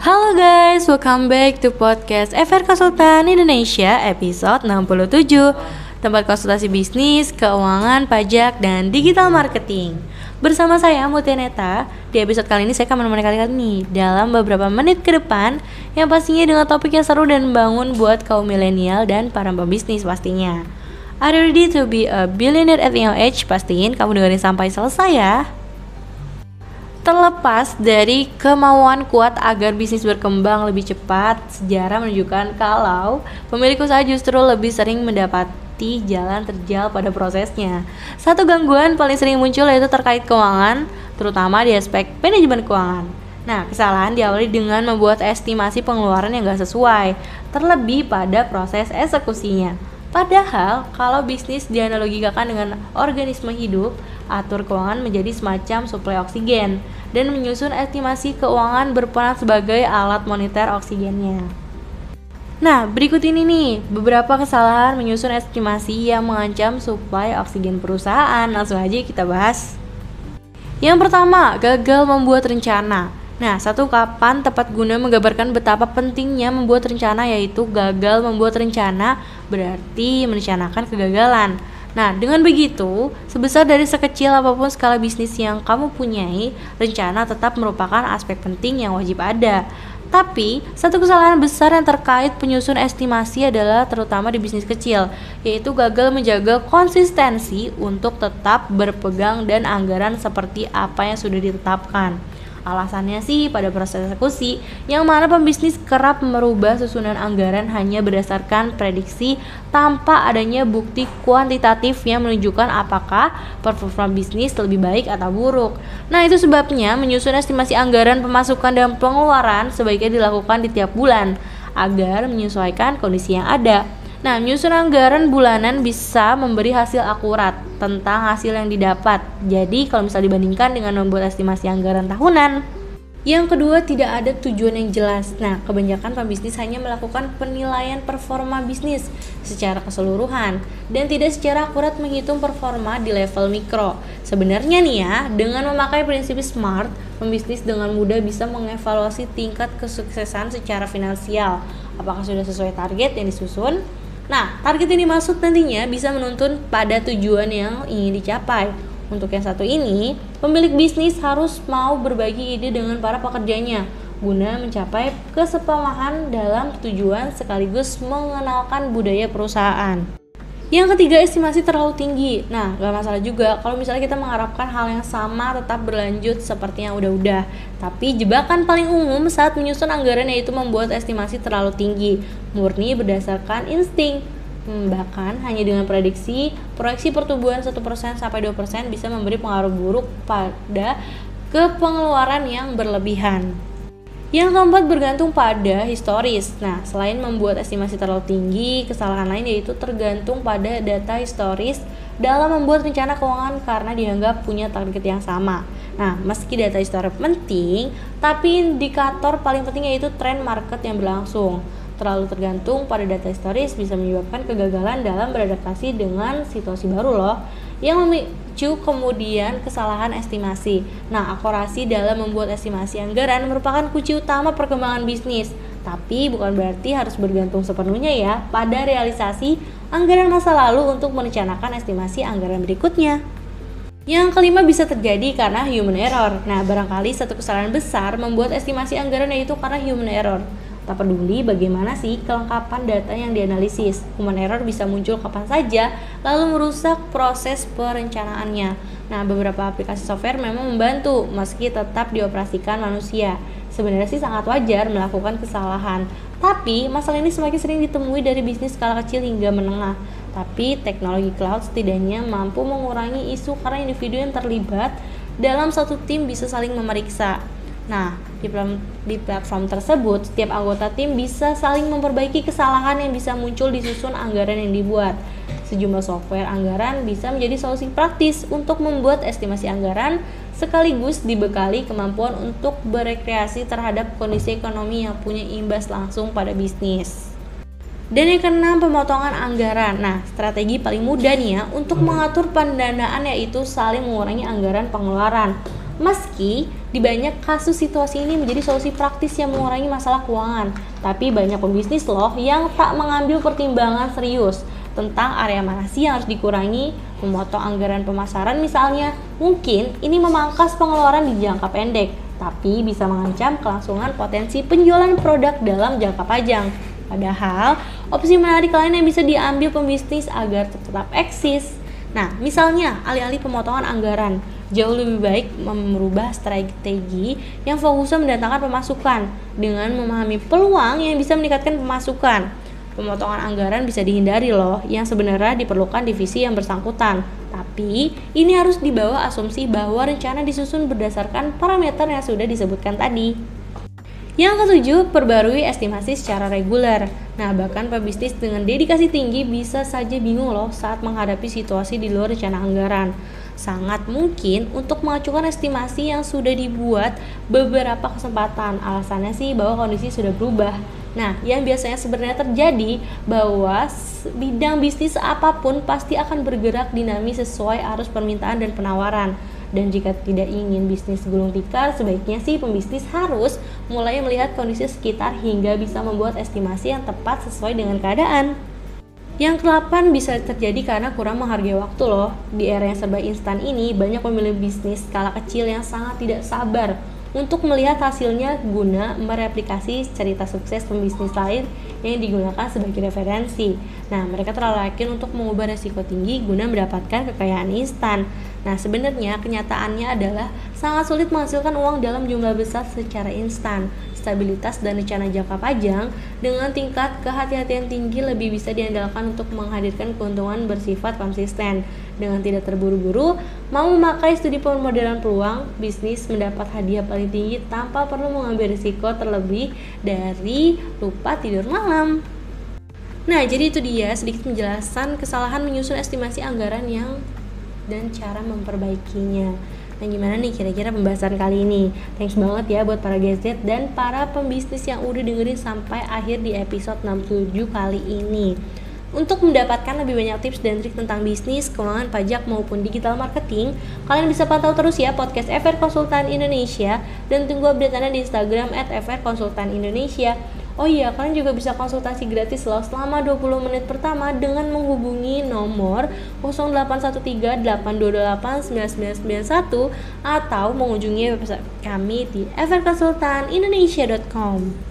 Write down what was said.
Halo guys, welcome back to podcast FR Konsultan Indonesia episode 67 Tempat konsultasi bisnis, keuangan, pajak, dan digital marketing. Bersama saya Mutia Neta. Di episode kali ini saya akan menemani kalian nih Dalam beberapa menit ke depan Yang pastinya dengan topik yang seru dan bangun buat kaum milenial dan para pembisnis pastinya. Are you ready to be a billionaire at young age? Pastiin kamu dengerin sampai selesai ya Terlepas dari kemauan kuat agar bisnis berkembang lebih cepat, sejarah menunjukkan kalau pemilik usaha justru lebih sering mendapati jalan terjal pada prosesnya. Satu gangguan paling sering muncul yaitu terkait keuangan, terutama di aspek manajemen keuangan. Nah, kesalahan diawali dengan membuat estimasi pengeluaran yang gak sesuai, terlebih pada proses eksekusinya. Padahal, kalau bisnis dianalogikan dengan organisme hidup, atur keuangan menjadi semacam suplai oksigen dan menyusun estimasi keuangan berperan sebagai alat monitor oksigennya. Nah, berikut ini nih beberapa kesalahan menyusun estimasi yang mengancam suplai oksigen perusahaan. Langsung aja kita bahas. Yang pertama, gagal membuat rencana. Nah, satu kapan tepat guna menggambarkan betapa pentingnya membuat rencana yaitu gagal membuat rencana berarti merencanakan kegagalan. Nah, dengan begitu, sebesar dari sekecil apa pun skala bisnis yang kamu punyai, rencana tetap merupakan aspek penting yang wajib ada. Tapi, satu kesalahan besar yang terkait penyusun estimasi adalah terutama di bisnis kecil, yaitu gagal menjaga konsistensi untuk tetap berpegang dan anggaran seperti apa yang sudah ditetapkan. Alasannya sih pada proses eksekusi, yang mana pembisnis kerap merubah susunan anggaran hanya berdasarkan prediksi tanpa adanya bukti kuantitatif yang menunjukkan apakah performa bisnis lebih baik atau buruk. Nah, itu sebabnya menyusun estimasi anggaran pemasukan dan pengeluaran sebaiknya dilakukan di tiap bulan agar menyesuaikan kondisi yang ada. Nah, menyusun anggaran bulanan bisa memberi hasil akurat tentang hasil yang didapat. Jadi, kalau misal dibandingkan dengan membuat estimasi anggaran tahunan, yang kedua, tidak ada tujuan yang jelas. Nah, kebanyakan pembisnis hanya melakukan penilaian performa bisnis secara keseluruhan dan tidak secara akurat menghitung performa di level mikro. Sebenarnya nih ya, dengan memakai prinsip SMART, pembisnis dengan mudah bisa mengevaluasi tingkat kesuksesan secara finansial. Apakah sudah sesuai target yang disusun? Nah, target ini maksud nantinya bisa menuntun pada tujuan yang ingin dicapai. Untuk yang satu ini, pemilik bisnis harus mau berbagi ide dengan para pekerjanya guna mencapai kesepamahan dalam tujuan sekaligus mengenalkan budaya perusahaan. Yang ketiga, estimasi terlalu tinggi. Nah, gak masalah juga kalau misalnya kita mengharapkan hal yang sama tetap berlanjut seperti yang udah-udah. Tapi jebakan paling umum saat menyusun anggaran yaitu membuat estimasi terlalu tinggi, murni berdasarkan insting. Hmm, bahkan hanya dengan prediksi, proyeksi pertumbuhan 1% sampai 2% bisa memberi pengaruh buruk pada kepengeluaran yang berlebihan. Yang keempat bergantung pada historis. Nah, selain membuat estimasi terlalu tinggi, kesalahan lain yaitu tergantung pada data historis dalam membuat rencana keuangan karena dianggap punya target yang sama. Nah, meski data historis penting, tapi indikator paling penting yaitu tren market yang berlangsung. Terlalu tergantung pada data historis bisa menyebabkan kegagalan dalam beradaptasi dengan situasi baru loh yang memicu kemudian kesalahan estimasi. Nah, akurasi dalam membuat estimasi anggaran merupakan kunci utama perkembangan bisnis. Tapi bukan berarti harus bergantung sepenuhnya ya pada realisasi anggaran masa lalu untuk merencanakan estimasi anggaran berikutnya. Yang kelima bisa terjadi karena human error. Nah, barangkali satu kesalahan besar membuat estimasi anggaran yaitu karena human error. Tak peduli bagaimana sih kelengkapan data yang dianalisis, human error bisa muncul kapan saja, lalu merusak proses perencanaannya. Nah, beberapa aplikasi software memang membantu, meski tetap dioperasikan manusia. Sebenarnya sih sangat wajar melakukan kesalahan, tapi masalah ini semakin sering ditemui dari bisnis skala kecil hingga menengah. Tapi teknologi cloud setidaknya mampu mengurangi isu karena individu yang terlibat dalam satu tim bisa saling memeriksa Nah, di platform, di platform tersebut, setiap anggota tim bisa saling memperbaiki kesalahan yang bisa muncul di susun anggaran yang dibuat. Sejumlah software anggaran bisa menjadi solusi praktis untuk membuat estimasi anggaran sekaligus dibekali kemampuan untuk berekreasi terhadap kondisi ekonomi yang punya imbas langsung pada bisnis. Dan yang keenam, pemotongan anggaran. Nah, strategi paling mudah nih ya untuk mengatur pendanaan yaitu saling mengurangi anggaran pengeluaran Meski di banyak kasus situasi ini menjadi solusi praktis yang mengurangi masalah keuangan, tapi banyak pembisnis loh yang tak mengambil pertimbangan serius tentang area mana sih yang harus dikurangi, memotong anggaran pemasaran misalnya. Mungkin ini memangkas pengeluaran di jangka pendek, tapi bisa mengancam kelangsungan potensi penjualan produk dalam jangka panjang. Padahal, opsi menarik lain yang bisa diambil pembisnis agar tetap eksis. Nah, misalnya alih-alih pemotongan anggaran, jauh lebih baik merubah strategi yang fokusnya mendatangkan pemasukan dengan memahami peluang yang bisa meningkatkan pemasukan. Pemotongan anggaran bisa dihindari loh, yang sebenarnya diperlukan divisi yang bersangkutan. Tapi, ini harus dibawa asumsi bahwa rencana disusun berdasarkan parameter yang sudah disebutkan tadi. Yang ketujuh, perbarui estimasi secara reguler. Nah, bahkan pebisnis dengan dedikasi tinggi bisa saja bingung loh saat menghadapi situasi di luar rencana anggaran sangat mungkin untuk mengacukan estimasi yang sudah dibuat beberapa kesempatan. Alasannya sih bahwa kondisi sudah berubah. Nah, yang biasanya sebenarnya terjadi bahwa bidang bisnis apa pun pasti akan bergerak dinamis sesuai arus permintaan dan penawaran. Dan jika tidak ingin bisnis gulung tikar, sebaiknya sih pembisnis harus mulai melihat kondisi sekitar hingga bisa membuat estimasi yang tepat sesuai dengan keadaan. Yang kelapan bisa terjadi karena kurang menghargai waktu loh. Di era yang serba instan ini, banyak pemilik bisnis skala kecil yang sangat tidak sabar untuk melihat hasilnya guna mereplikasi cerita sukses pembisnis lain yang digunakan sebagai referensi. Nah, mereka terlalu yakin untuk mengubah resiko tinggi guna mendapatkan kekayaan instan. Nah, sebenarnya kenyataannya adalah sangat sulit menghasilkan uang dalam jumlah besar secara instan stabilitas dan rencana jangka panjang dengan tingkat kehati-hatian tinggi lebih bisa diandalkan untuk menghadirkan keuntungan bersifat konsisten dengan tidak terburu-buru mau memakai studi pemodelan peluang bisnis mendapat hadiah paling tinggi tanpa perlu mengambil risiko terlebih dari lupa tidur malam. Nah, jadi itu dia sedikit penjelasan kesalahan menyusun estimasi anggaran yang dan cara memperbaikinya. Nah gimana nih kira-kira pembahasan kali ini? Thanks banget ya buat para gadget dan para pembisnis yang udah dengerin sampai akhir di episode 67 kali ini. Untuk mendapatkan lebih banyak tips dan trik tentang bisnis, keuangan pajak maupun digital marketing, kalian bisa pantau terus ya podcast FR Konsultan Indonesia dan tunggu update di Instagram at FR Indonesia. Oh iya, kalian juga bisa konsultasi gratis loh selama 20 menit pertama dengan menghubungi nomor 0813-828-9991 atau mengunjungi website kami di everkonsultanindonesia.com.